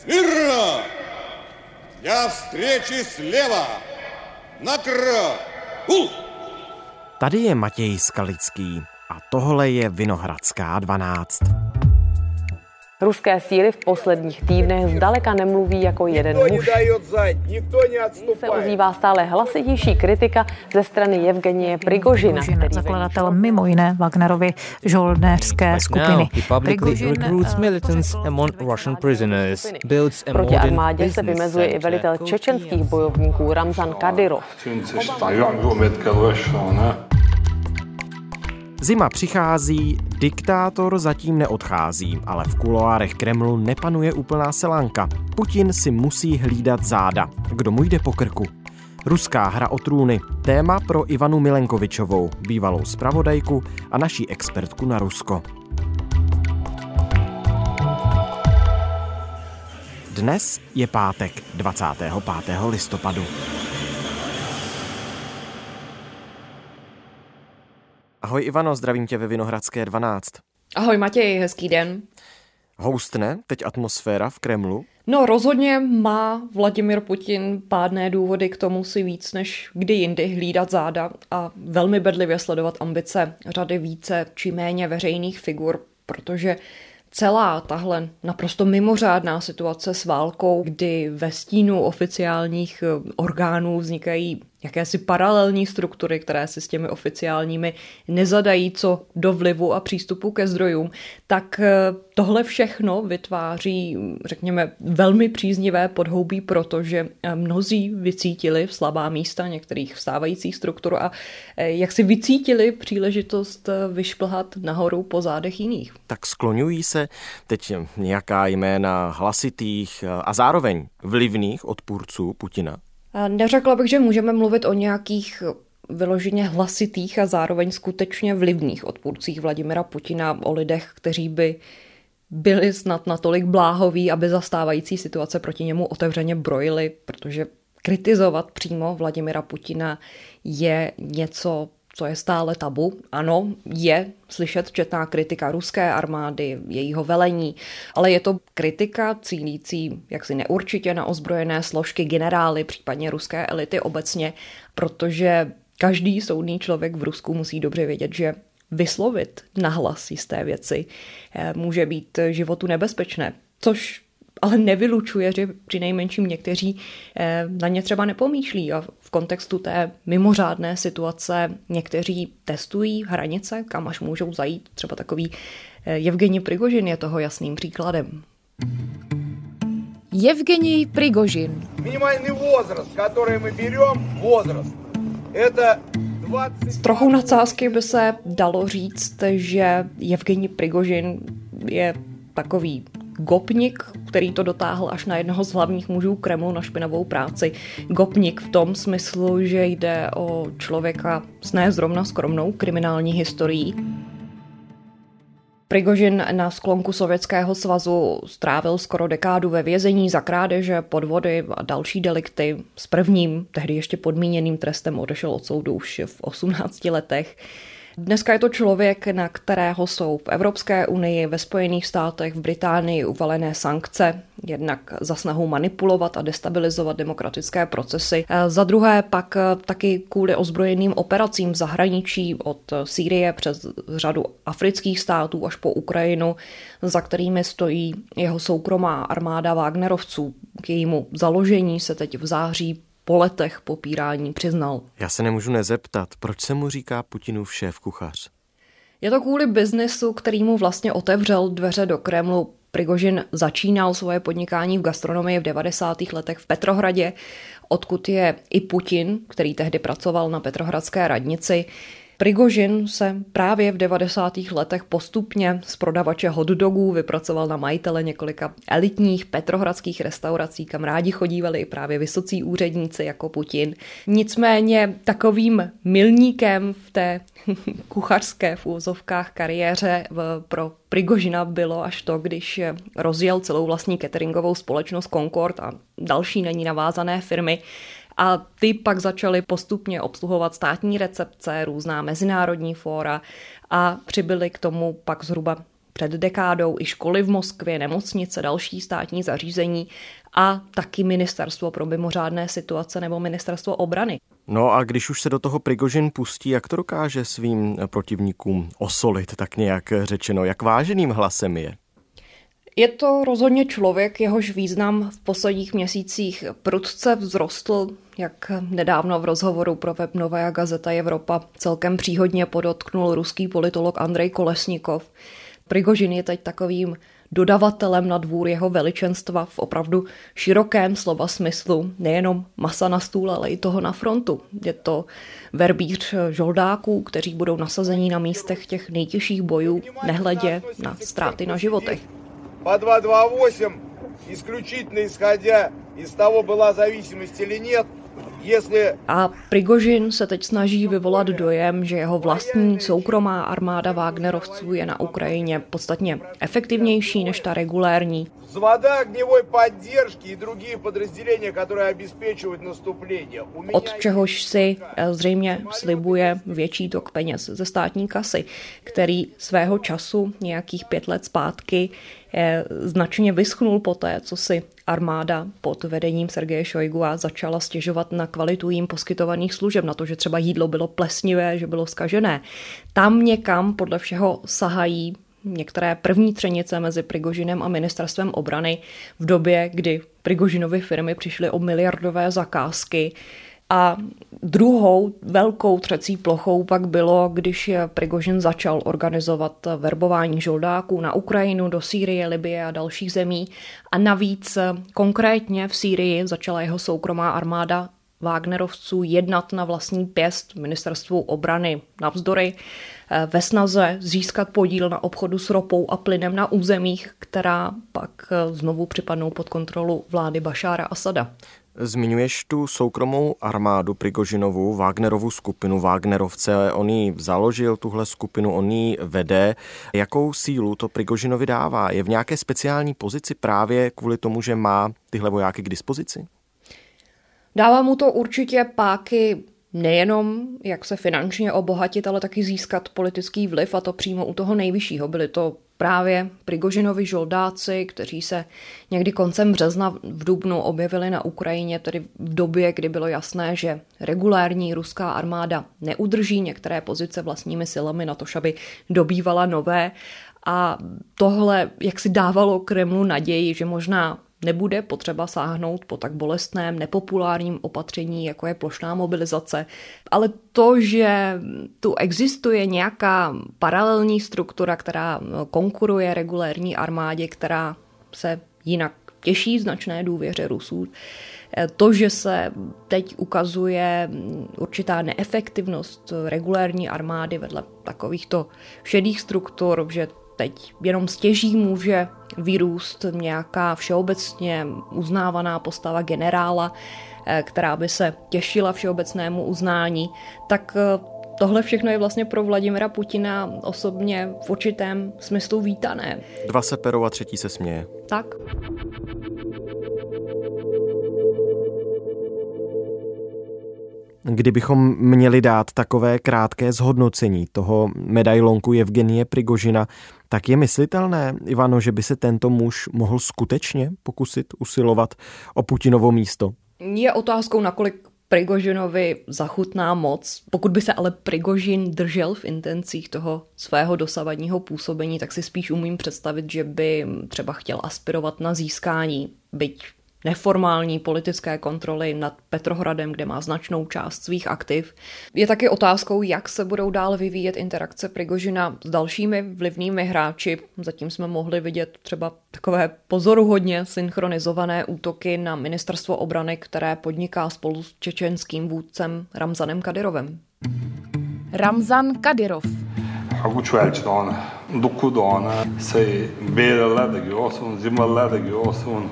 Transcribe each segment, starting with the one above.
Смирно! Я встречи слева! Накр! У! Tady je Matěj Skalický a tohle je Vinohradská 12. Ruské síly v posledních týdnech zdaleka nemluví jako jeden muž. Se ozývá stále hlasitější kritika ze strany Evgenie Prigožina, který zakladatel mimo jiné Wagnerovy žoldnéřské skupiny. Prigožin eh, proti armádě se vymezuje i velitel čečenských bojovníků Ramzan Kadyrov. Zima přichází, diktátor zatím neodchází, ale v kuloárech Kremlu nepanuje úplná selanka. Putin si musí hlídat záda. Kdo mu jde po krku? Ruská hra o trůny. Téma pro Ivanu Milenkovičovou, bývalou zpravodajku a naší expertku na Rusko. Dnes je pátek 25. listopadu. Ahoj Ivano, zdravím tě ve Vinohradské 12. Ahoj Matěj, hezký den. Houstne teď atmosféra v Kremlu? No rozhodně má Vladimir Putin pádné důvody k tomu si víc než kdy jindy hlídat záda a velmi bedlivě sledovat ambice řady více či méně veřejných figur, protože celá tahle naprosto mimořádná situace s válkou, kdy ve stínu oficiálních eh, orgánů vznikají jakési paralelní struktury, které si s těmi oficiálními nezadají co do vlivu a přístupu ke zdrojům, tak eh, tohle všechno vytváří, řekněme, velmi příznivé podhoubí, protože eh, mnozí vycítili slabá místa některých vstávajících struktur a eh, jak si vycítili příležitost vyšplhat nahoru po zádech jiných. Tak skloňují se teď nějaká jména hlasitých a zároveň vlivných odpůrců Putina? Neřekla bych, že můžeme mluvit o nějakých vyloženě hlasitých a zároveň skutečně vlivných odpůrcích Vladimira Putina, o lidech, kteří by byli snad natolik bláhoví, aby zastávající situace proti němu otevřeně brojili, protože kritizovat přímo Vladimira Putina je něco, co je stále tabu. Ano, je slyšet četná kritika ruské armády, jejího velení, ale je to kritika cílící jaksi neurčitě na ozbrojené složky, generály, případně ruské elity obecně, protože každý soudný člověk v Rusku musí dobře vědět, že vyslovit nahlas jisté věci eh, může být životu nebezpečné, což ale nevylučuje, že při nejmenším někteří eh, na ně třeba nepomýšlí a v kontextu té mimořádné situace někteří testují hranice, kam až můžou zajít. Třeba takový eh, Evgeni Prigožin je toho jasným příkladem. Евгений Пригожин. Минимальный возраст, который мы берем, возраст, это 20... S trochou nadsázky by se dalo říct, že Evgeni Prigožin je takový gopnik, který to dotáhl až na jednoho z hlavních mužů Kremlu na špinavou práci. Gopnik v tom smyslu, že jde o člověka s ne zrovna skromnou kriminální historií. Prigožin na sklonku Sovětského svazu strávil skoro dekádu ve vězení za krádeže, podvody a další delikty. S prvním, tehdy ještě podmíněným trestem odešel od soudu už v 18 letech. Dneska je to člověk, na kterého jsou v Evropské unii, ve Spojených státech, v Británii uvalené sankce, jednak za snahu manipulovat a destabilizovat demokratické procesy. Eh, Za druhé pak eh, taky kvůli ozbrojeným operacím v zahraničí od Sýrie přes řadu afrických států až po Ukrajinu, za kterými stojí jeho soukromá armáda Wagnerovců. K jejímu založení se teď v září po letech popírání přiznal. Já se nemůžu nezeptat, proč se mu říká Putinův šéf kuchař? Je to kvůli biznesu, který mu vlastně otevřel dveře do Kremlu. Prigožin začínal svoje podnikání v gastronomii v 90. letech v Petrohradě, odkud je i Putin, který tehdy pracoval na Petrohradské radnici. Prigožin se právě v 90. letech postupně z prodavače hot dogů vypracoval na majitele několika elitních petrohradských restaurací, kam rádi chodívali i právě vysocí úředníci jako Putin. Nicméně takovým milníkem v té kuchařské v úzovkách kariéře v- pro Prigožina bylo až to, když rozjel celou vlastní cateringovou společnost Concord a další na ní navázané firmy a ty pak začaly postupně obsluhovat státní recepce, různá mezinárodní fóra a přibyly k tomu pak zhruba před dekádou i školy v Moskvě, nemocnice, další státní zařízení a taky ministerstvo pro mimořádné situace nebo ministerstvo obrany. No a když už se do toho Prigožin pustí, jak to dokáže svým protivníkům osolit, tak nějak řečeno, jak váženým hlasem je? Je to rozhodně člověk, jehož význam v posledních měsících prudce vzrostl, jak nedávno v rozhovoru pro web Nová gazeta Evropa celkem příhodně podotknul ruský politolog Andrej Kolesnikov. Prigožin je teď takovým dodavatelem na dvůr jeho veličenstva v opravdu širokém slova smyslu, nejenom masa na stůl, ale i toho na frontu. Je to verbíř žoldáků, kteří budou nasazení na místech těch nejtěžších bojů, nehledě na ztráty na životech. По 228, исключительно исходя из того, была зависимость или нет. A Prigožin se teď snaží vyvolat dojem, že jeho vlastní soukromá armáda Wagnerovců je na Ukrajině podstatně efektivnější než ta regulérní. Od čehož si eh, zřejmě slibuje větší tok peněz ze státní kasy, který svého času nějakých pět let zpátky eh, značně vyschnul po té, co si armáda pod vedením Sergeje Šojgu a začala stěžovat na kvalitu jim poskytovaných služeb, na to, že třeba jídlo bylo plesnivé, že bylo skažené. Tam někam podle všeho sahají některé první třenice mezi Prigožinem a ministerstvem obrany v době, kdy Prigožinovy firmy přišly o miliardové zakázky. A druhou velkou třecí plochou pak bylo, když Prigožin začal organizovat verbování žoldáků na Ukrajinu, do Sýrie, Libie a dalších zemí. A navíc konkrétně v Sýrii začala jeho soukromá armáda Wagnerovců jednat na vlastní pěst ministerstvu obrany navzdory eh, ve snaze získat podíl na obchodu s ropou a plynem na územích, která pak eh, znovu připadnou pod kontrolu vlády Bašára Asada. Zmiňuješ tu soukromou armádu Prigožinovu, Wagnerovu skupinu, Wagnerovce. On ji založil, tuhle skupinu, on ji vede. Jakou sílu to Prigožinovi dává? Je v nějaké speciální pozici právě kvůli tomu, že má tyhle vojáky k dispozici? Dává mu to určitě páky nejenom jak se finančně obohatit, ale taky získat politický vliv a to přímo u toho nejvyššího. Byly to právě Prigožinovi žoldáci, kteří se někdy koncem března v Dubnu objevili na Ukrajině, tedy v době, kdy bylo jasné, že regulární ruská armáda neudrží některé pozice vlastními silami na to, aby dobývala nové. A tohle jak si dávalo Kremlu naději, že možná nebude potřeba sáhnout po tak bolestném, nepopulárním opatření, jako je plošná mobilizace, ale to, že tu existuje nějaká paralelní struktura, která konkuruje regulérní armádě, která se jinak těší značné důvěře Rusů, to, že se teď ukazuje určitá neefektivnost regulérní armády vedle takovýchto šedých struktur, že teď jenom stěží může vyrůst nějaká všeobecně uznávaná postava generála, eh, která by se těšila všeobecnému uznání, tak eh, tohle všechno je vlastně pro Vladimira Putina osobně v určitém smyslu vítané. Dva se perou a třetí se směje. Tak. Kdybychom měli dát takové krátké zhodnocení toho medailonku Evgenie Prigožina, tak je myslitelné, Ivano, že by se tento muž mohl skutečně pokusit usilovat o Putinovo místo? Je otázkou, nakolik Prigožinovi zachutná moc. Pokud by se ale Prigožin držel v intencích toho svého dosavadního působení, tak si spíš umím představit, že by třeba chtěl aspirovat na získání, byť neformální politické kontroly nad Petrohradem, kde má značnou část svých aktiv. Je taky otázkou, jak se budou dál vyvíjet interakce Prigožina s dalšími vlivnými hráči. Zatím jsme mohli vidět třeba takové pozoruhodně synchronizované útoky na ministerstvo obrany, které podniká spolu s čečenským vůdcem Ramzanem Kadyrovem. Ramzan Kadyrov. Dokudan, olsun, zimmelledegi olsun,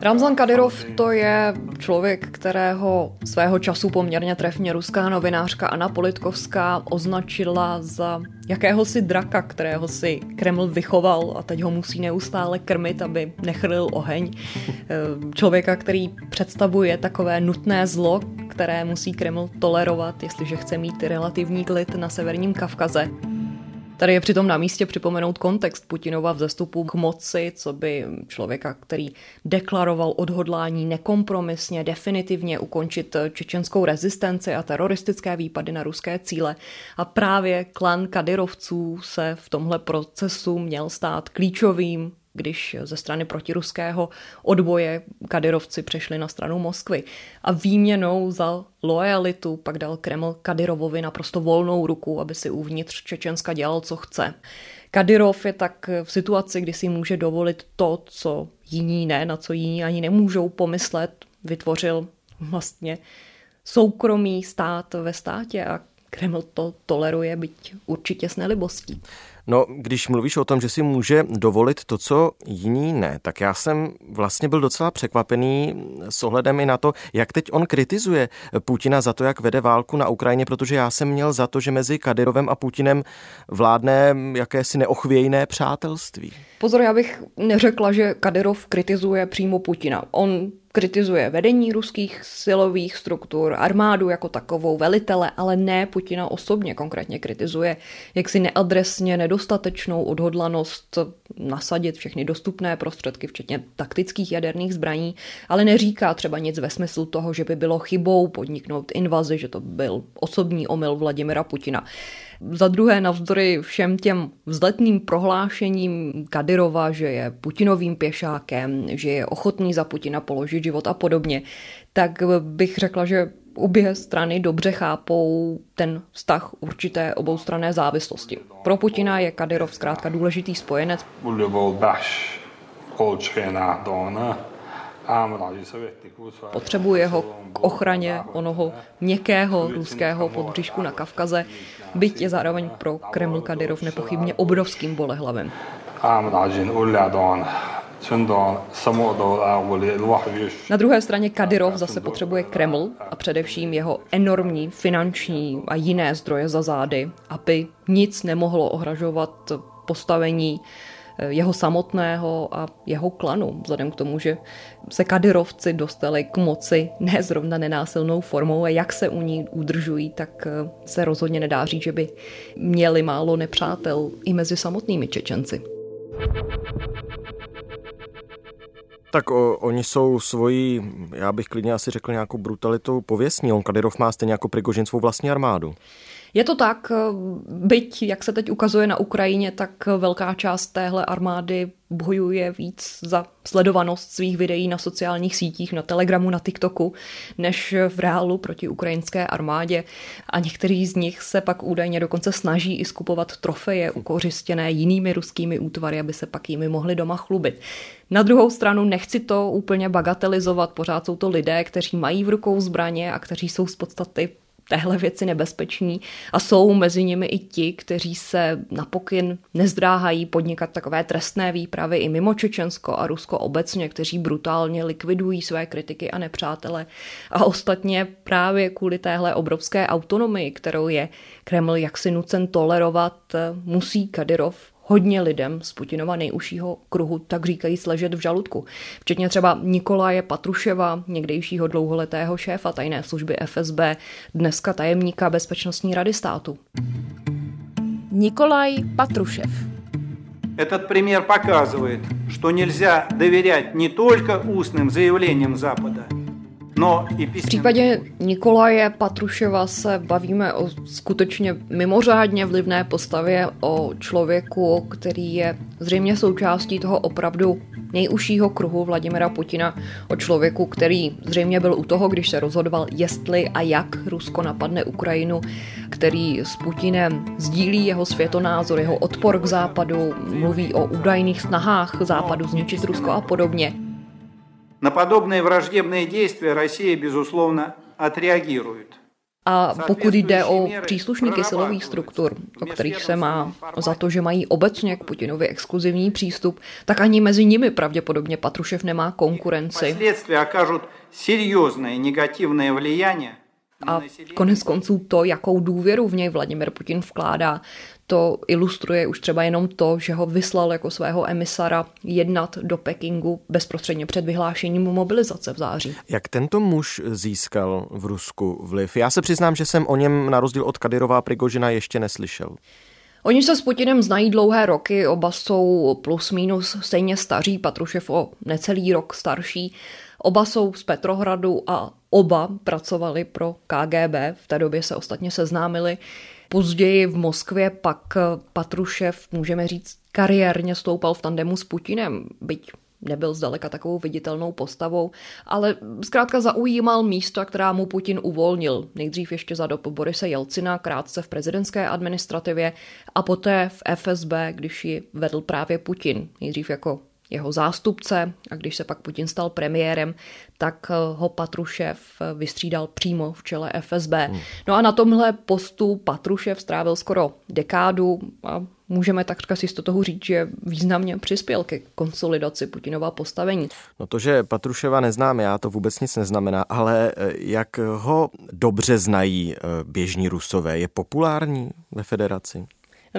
Ramzan Kadyrov to je člověk, kterého svého času poměrně trefně ruská novinářka Anna Politkovská označila za jakéhosi draka, kterého si Kreml vychoval a teď ho musí neustále krmit, aby nechrlil oheň. Člověka, který představuje takové nutné zlo, které musí Kreml tolerovat, jestliže chce mít relativní klid na severním Kavkaze. Tady je přitom na místě připomenout kontext Putinova vzestupu k moci, co by člověka, který deklaroval odhodlání nekompromisně, definitivně ukončit čečenskou rezistenci a teroristické výpady na ruské cíle. A právě klan Kadyrovců se v tomhle procesu měl stát klíčovým když ze strany protiruského odboje Kadyrovci přešli na stranu Moskvy. A výměnou za lojalitu pak dal Kreml Kadyrovovi naprosto volnou ruku, aby si uvnitř Čečenska dělal, co chce. Kadyrov je tak v situaci, kdy si může dovolit to, co jiní ne, na co jiní ani nemůžou pomyslet, vytvořil vlastně soukromý stát ve státě a Kreml to toleruje, byť určitě s nelibostí. No, když mluvíš o tom, že si může dovolit to, co jiní ne, tak já jsem vlastně byl docela překvapený s ohledem i na to, jak teď on kritizuje Putina za to, jak vede válku na Ukrajině, protože já jsem měl za to, že mezi Kadyrovem a Putinem vládne jakési neochvějné přátelství. Pozor, já bych neřekla, že Kadyrov kritizuje přímo Putina. On kritizuje vedení ruských silových struktur, armádu jako takovou, velitele, ale ne Putina osobně konkrétně kritizuje jaksi neadresně nedostatečnou odhodlanost nasadit všechny dostupné prostředky, včetně taktických jaderných zbraní, ale neříká třeba nic ve smyslu toho, že by bylo chybou podniknout invazi, že to byl osobní omyl Vladimira Putina. Za druhé, navzdory všem těm vzletným prohlášením Kadyrova, že je Putinovým pěšákem, že je ochotný za Putina položit život a podobně, tak bych řekla, že obě strany dobře chápou ten vztah určité oboustranné závislosti. Pro Putina je Kadyrov zkrátka důležitý spojenec. Potřebuje ho k ochraně onoho měkkého ruského podbříšku na Kavkaze, byť je zároveň pro Kreml Kadyrov nepochybně obrovským bolehlavem. Na druhé straně Kadyrov zase potřebuje Kreml a především jeho enormní finanční a jiné zdroje za zády, aby nic nemohlo ohražovat postavení jeho samotného a jeho klanu, vzhledem k tomu, že se kadyrovci dostali k moci ne zrovna nenásilnou formou a jak se u ní udržují, tak eh, se rozhodně nedá říct, že by měli málo nepřátel i mezi samotnými Čečenci. Tak o, oni jsou svojí, já bych klidně asi řekl nějakou brutalitou pověstní. On Kadyrov má stejně jako Prigožin svou vlastní armádu. Je to tak, byť, jak se teď ukazuje na Ukrajině, tak velká část téhle armády bojuje víc za sledovanost svých videí na sociálních sítích, na Telegramu, na TikToku, než v reálu proti ukrajinské armádě. A některý z nich se pak údajně dokonce snaží i skupovat trofeje ukořistěné jinými ruskými útvary, aby se pak jimi mohli doma chlubit. Na druhou stranu nechci to úplně bagatelizovat, pořád jsou to lidé, kteří mají v rukou zbraně a kteří jsou z podstaty téhle věci nebezpeční a jsou mezi nimi i ti, kteří se na pokyn nezdráhají podnikat takové trestné výpravy i mimo Čečensko a Rusko obecně, kteří brutálně likvidují své kritiky a nepřátele. A ostatně právě kvůli téhle obrovské autonomii, kterou je Kreml jaksi nucen tolerovat, musí Kadyrov hodně lidem z Putinova nejužšího kruhu, tak říkají, sležet v žaludku. Včetně třeba Nikolaje Patruševa, někdejšího dlouholetého šéfa tajné služby FSB, dneska tajemníka Bezpečnostní rady státu. Nikolaj Patrušev. Этот пример показывает, что нельзя доверять не только устным заявлениям Запада, No, v případě Nikolaje Patruševa se bavíme o skutečně mimořádně vlivné postavě, o člověku, který je zřejmě součástí toho opravdu nejužšího kruhu Vladimira Putina, o člověku, který zřejmě byl u toho, když se rozhodoval, jestli a jak Rusko napadne Ukrajinu, který s Putinem sdílí jeho světonázor, jeho odpor k západu, mluví o údajných snahách západu zničit Rusko a podobně. На подобные враждебные действия Россия, безусловно, отреагирует. A pokud jde o příslušníky silových struktur, o kterých se má za to, že mají obecně k Putinovi exkluzivní přístup, tak ani mezi nimi pravděpodobně Patrušev nemá konkurenci. seriózné negativní влияние a konec konců to, jakou důvěru v něj Vladimir Putin vkládá, to ilustruje už třeba jenom to, že ho vyslal jako svého emisara jednat do Pekingu bezprostředně před vyhlášením mobilizace v září. Jak tento muž získal v Rusku vliv? Já se přiznám, že jsem o něm na rozdíl od Kadyrova a Prigožina ještě neslyšel. Oni se s Putinem znají dlouhé roky, oba jsou plus minus stejně staří, Patrušev o necelý rok starší. Oba jsou z Petrohradu a oba pracovali pro KGB, v té době se ostatně seznámili. Později v Moskvě pak Patrušev, můžeme říct, kariérně stoupal v tandemu s Putinem, byť nebyl zdaleka takovou viditelnou postavou, ale zkrátka zaujímal místa, která mu Putin uvolnil. Nejdřív ještě za dob Borise Jelcina, krátce v prezidentské administrativě a poté v FSB, když ji vedl právě Putin. Nejdřív jako jeho zástupce a když se pak Putin stal premiérem, tak ho Patrušev vystřídal přímo v čele FSB. Hmm. No a na tomhle postu Patrušev strávil skoro dekádu a můžeme takřka si z toho říct, že významně přispěl ke konsolidaci Putinova postavení. No to, že Patruševa neznám já, to vůbec nic neznamená, ale eh, jak ho dobře znají eh, běžní rusové, je populární ve federaci?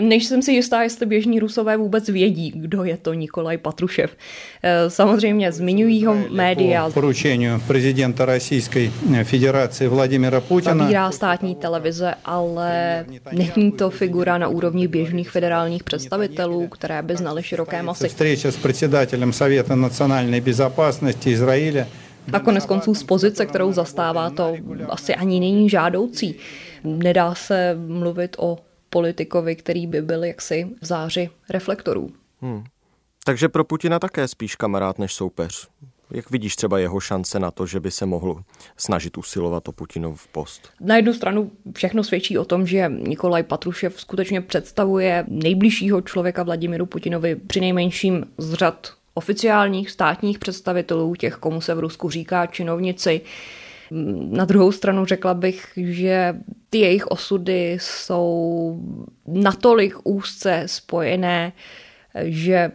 Než jsem si jistá, jestli běžní rusové vůbec vědí, kdo je to Nikolaj Patrušev. Eh, samozřejmě zmiňují ho média. Poručení prezidenta Российской federace Vladimira Putina. Zabírá státní televize, ale není to figura na úrovni běžných federálních představitelů, které by znali široké masy. Vstřeče s předsedatelem Sověta nacionální bezpečnosti Izraele a konec konců z pozice, kterou zastává, to asi ani není žádoucí. Nedá se mluvit o politikovi, který by byl jaksi v záři reflektorů. Hmm. Takže pro Putina také spíš kamarád než soupeř. Jak vidíš třeba jeho šance na to, že by se mohl snažit usilovat o Putinov post? Na jednu stranu všechno svědčí o tom, že Nikolaj Patrušev skutečně představuje nejbližšího člověka Vladimiru Putinovi při nejmenším z řad oficiálních státních představitelů, těch, komu se v Rusku říká činovnici. Na druhou stranu řekla bych, že ty jejich osudy jsou natolik úzce spojené, že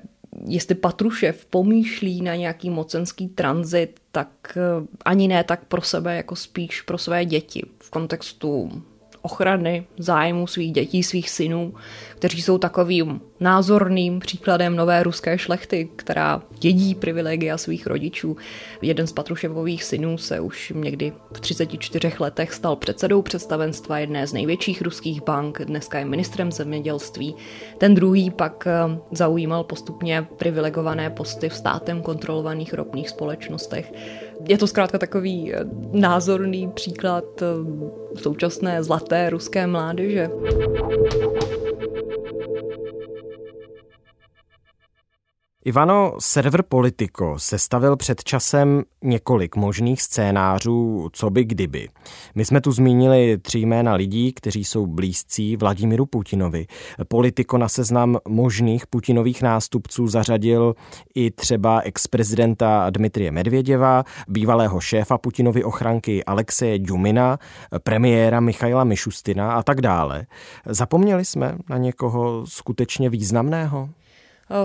jestli Patrušev pomýšlí na nějaký mocenský tranzit, tak ani ne tak pro sebe, jako spíš pro své děti v kontextu ochrany zájmu svých dětí, svých synů, kteří jsou takovým názorným příkladem nové ruské šlechty, která dědí privilegia svých rodičů. Jeden z Patruševových synů se už někdy v 34 letech stal předsedou představenstva jedné z největších ruských bank, dneska je ministrem zemědělství. Ten druhý pak eh, zaujímal postupně privilegované posty v státem kontrolovaných ropných společnostech. Je to zkrátka takový eh, názorný příklad eh, současné zlaté ruské mládeže. Ivano, server Politico sestavil před časem několik možných scénářů, co by kdyby. My jsme tu zmínili tři jména lidí, kteří jsou blízcí Vladimiru Putinovi. Politico na seznam možných Putinových nástupců zařadil i třeba ex-prezidenta Dmitrie Medvěděva, bývalého šéfa Putinovy ochranky Alexeje Djumina, premiéra Michaila Mišustina a tak dále. Zapomněli jsme na někoho skutečně významného?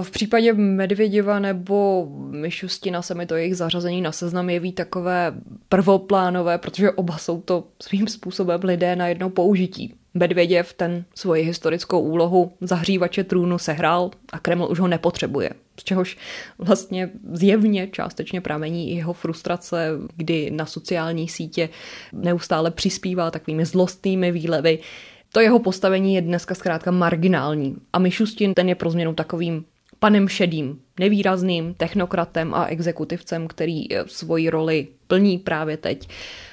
V případě Medvěděva nebo Myšustina se mi to jejich zařazení na seznam jeví takové prvoplánové, protože oba jsou to svým způsobem lidé na jedno použití. Medvěděv ten svoji historickou úlohu zahřívače trůnu sehrál a Kreml už ho nepotřebuje. Z čehož vlastně zjevně částečně pramení i jeho frustrace, kdy na sociální sítě neustále přispívá takovými zlostnými výlevy. To jeho postavení je dneska zkrátka marginální a Mišustin ten je pro změnu takovým panem Šedým, nevýrazným technokratem a exekutivcem, který eh, svoji roli plní právě teď.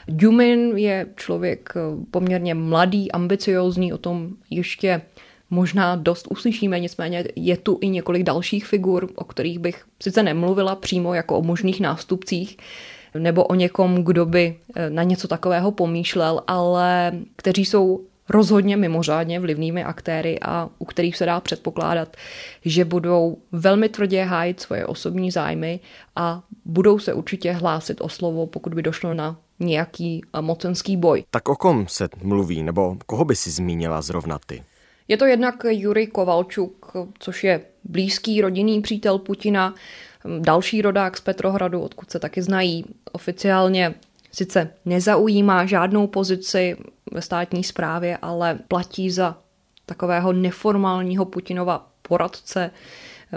Dumin je člověk eh, poměrně mladý, ambiciózní, o tom ještě možná dost uslyšíme, nicméně je tu i několik dalších figur, o kterých bych sice nemluvila přímo jako o možných nástupcích, nebo o někom, kdo by eh, na něco takového pomýšlel, ale kteří jsou rozhodně mimořádně vlivnými aktéry a u kterých se dá předpokládat, že budou velmi tvrdě hájit svoje osobní zájmy a budou se určitě hlásit o slovo, pokud by došlo na nějaký mocenský boj. Tak o kom se mluví, nebo koho by si zmínila zrovna ty? Je to jednak Jurij Kovalčuk, což je blízký rodinný přítel Putina, další rodák z Petrohradu, odkud se taky znají. Oficiálně sice nezaujímá žádnou pozici ve státní správě, ale platí za takového neformálního Putinova poradce,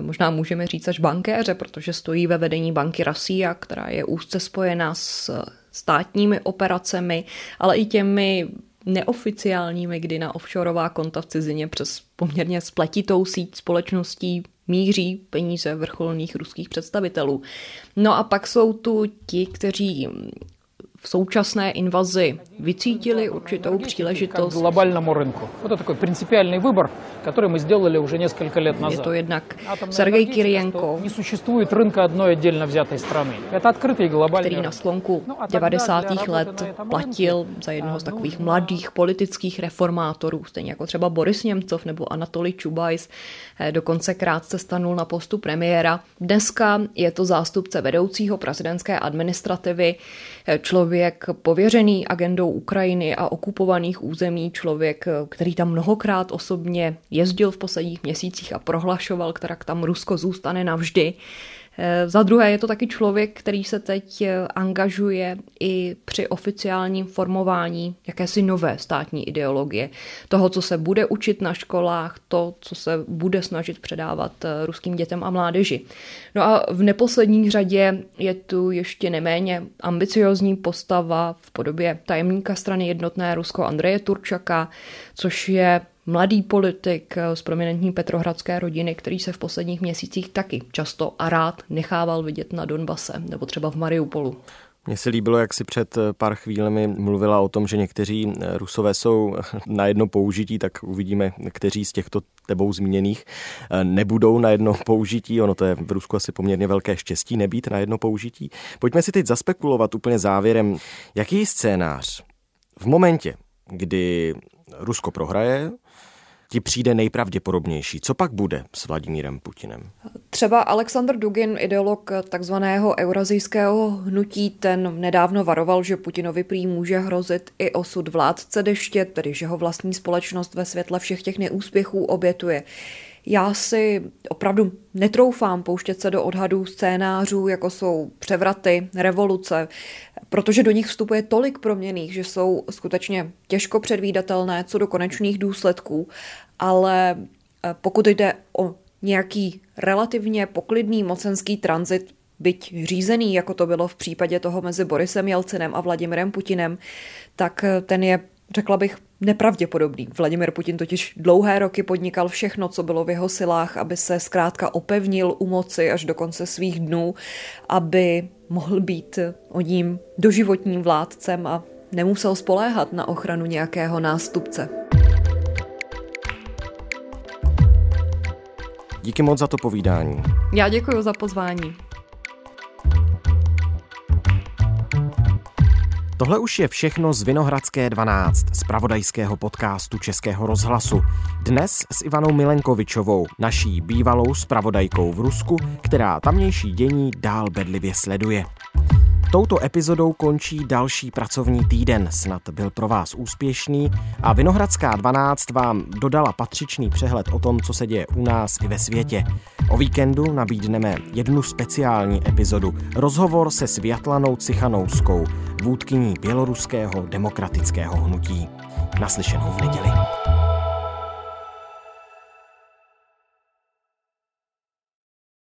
možná můžeme říct až bankéře, protože stojí ve vedení banky Rasia, která je úzce spojená s státními operacemi, ale i těmi neoficiálními, kdy na offshoreová konta v cizině přes poměrně spletitou síť společností míří peníze vrcholných ruských představitelů. No a pak jsou tu ti, kteří v současné invazi vycítili určitou příležitost. Globálnímu rynku. To je takový principiální výbor, který my сделали už několik let nazad. Je to jednak Sergej Kirienko. Nesуществует рынка одной отдельно взятой страны. Это открытый глобальный který na sklonku 90. let platil za jednoho z takových mladých politických reformátorů, stejně jako třeba Boris Němcov nebo Anatolij Čubajs, eh, dokonce krátce stanul na postu premiéra. Dneska je to zástupce vedoucího prezidentské administrativy, eh, člověk pověřený agendou Ukrajiny a okupovaných území, člověk, který tam mnohokrát osobně jezdil v posledních měsících a prohlašoval, která tam Rusko zůstane navždy. Eh, za druhé je to taky člověk, který se teď eh, angažuje i při oficiálním formování jakési nové státní ideologie. Toho, co se bude učit na školách, to, co se bude snažit předávat eh, ruským dětem a mládeži. No a v neposlední řadě je tu ještě neméně ambiciozní postava v podobě tajemníka strany Jednotné Rusko Andreje Turčaka, což je mladý politik eh, z prominentní petrohradské rodiny, který se v posledních měsících taky často a rád nechával vidět na Donbase nebo třeba v Mariupolu. Mně se líbilo, jak si před eh, pár chvílemi mluvila o tom, že někteří eh, rusové jsou na jedno použití, tak uvidíme, kteří z těchto tebou zmíněných nebudou na jedno použití. Ono to je v Rusku asi poměrně velké štěstí nebýt na jedno použití. Pojďme si teď zaspekulovat úplně závěrem, jaký scénář v momentě, kdy Rusko prohraje, ti přijde nejpravděpodobnější. Co pak bude s Vladimírem Putinem? Třeba Aleksandr Dugin, ideolog takzvaného eurazijského hnutí, ten nedávno varoval, že Putinovi prý může hrozit i osud vládce deště, tedy že ho vlastní společnost ve světle všech těch neúspěchů obětuje. Já si opravdu netroufám pouštět se do odhadů scénářů, jako jsou převraty, revoluce, protože do nich vstupuje tolik proměných, že jsou skutečně těžko předvídatelné co do konečných důsledků, ale eh, pokud jde o nějaký relativně poklidný mocenský tranzit, byť řízený, jako to bylo v případě toho mezi Borisem Jelcinem a Vladimirem Putinem, tak eh, ten je řekla bych, nepravděpodobný. Vladimir Putin totiž dlouhé roky podnikal všechno, co bylo v jeho silách, aby se zkrátka opevnil u moci až do konce svých dnů, aby mohl být o ním doživotním vládcem a nemusel spoléhat na ochranu nějakého nástupce. Díky moc za to povídání. Já děkuji za pozvání. Tohle už je všechno z Vinohradské 12, z pravodajského podcastu Českého rozhlasu. Dnes s Ivanou Milenkovičovou, naší bývalou spravodajkou v Rusku, která tamnější dění dál bedlivě sleduje. Touto epizodou končí další pracovní týden, snad byl pro vás úspěšný a Vinohradská 12 vám dodala patřičný přehled o tom, co se děje u nás i ve světě. O víkendu nabídneme jednu speciální epizodu, rozhovor se Světlanou Cichanouskou, vůdkyní běloruského demokratického hnutí. Naslyšenou v neděli.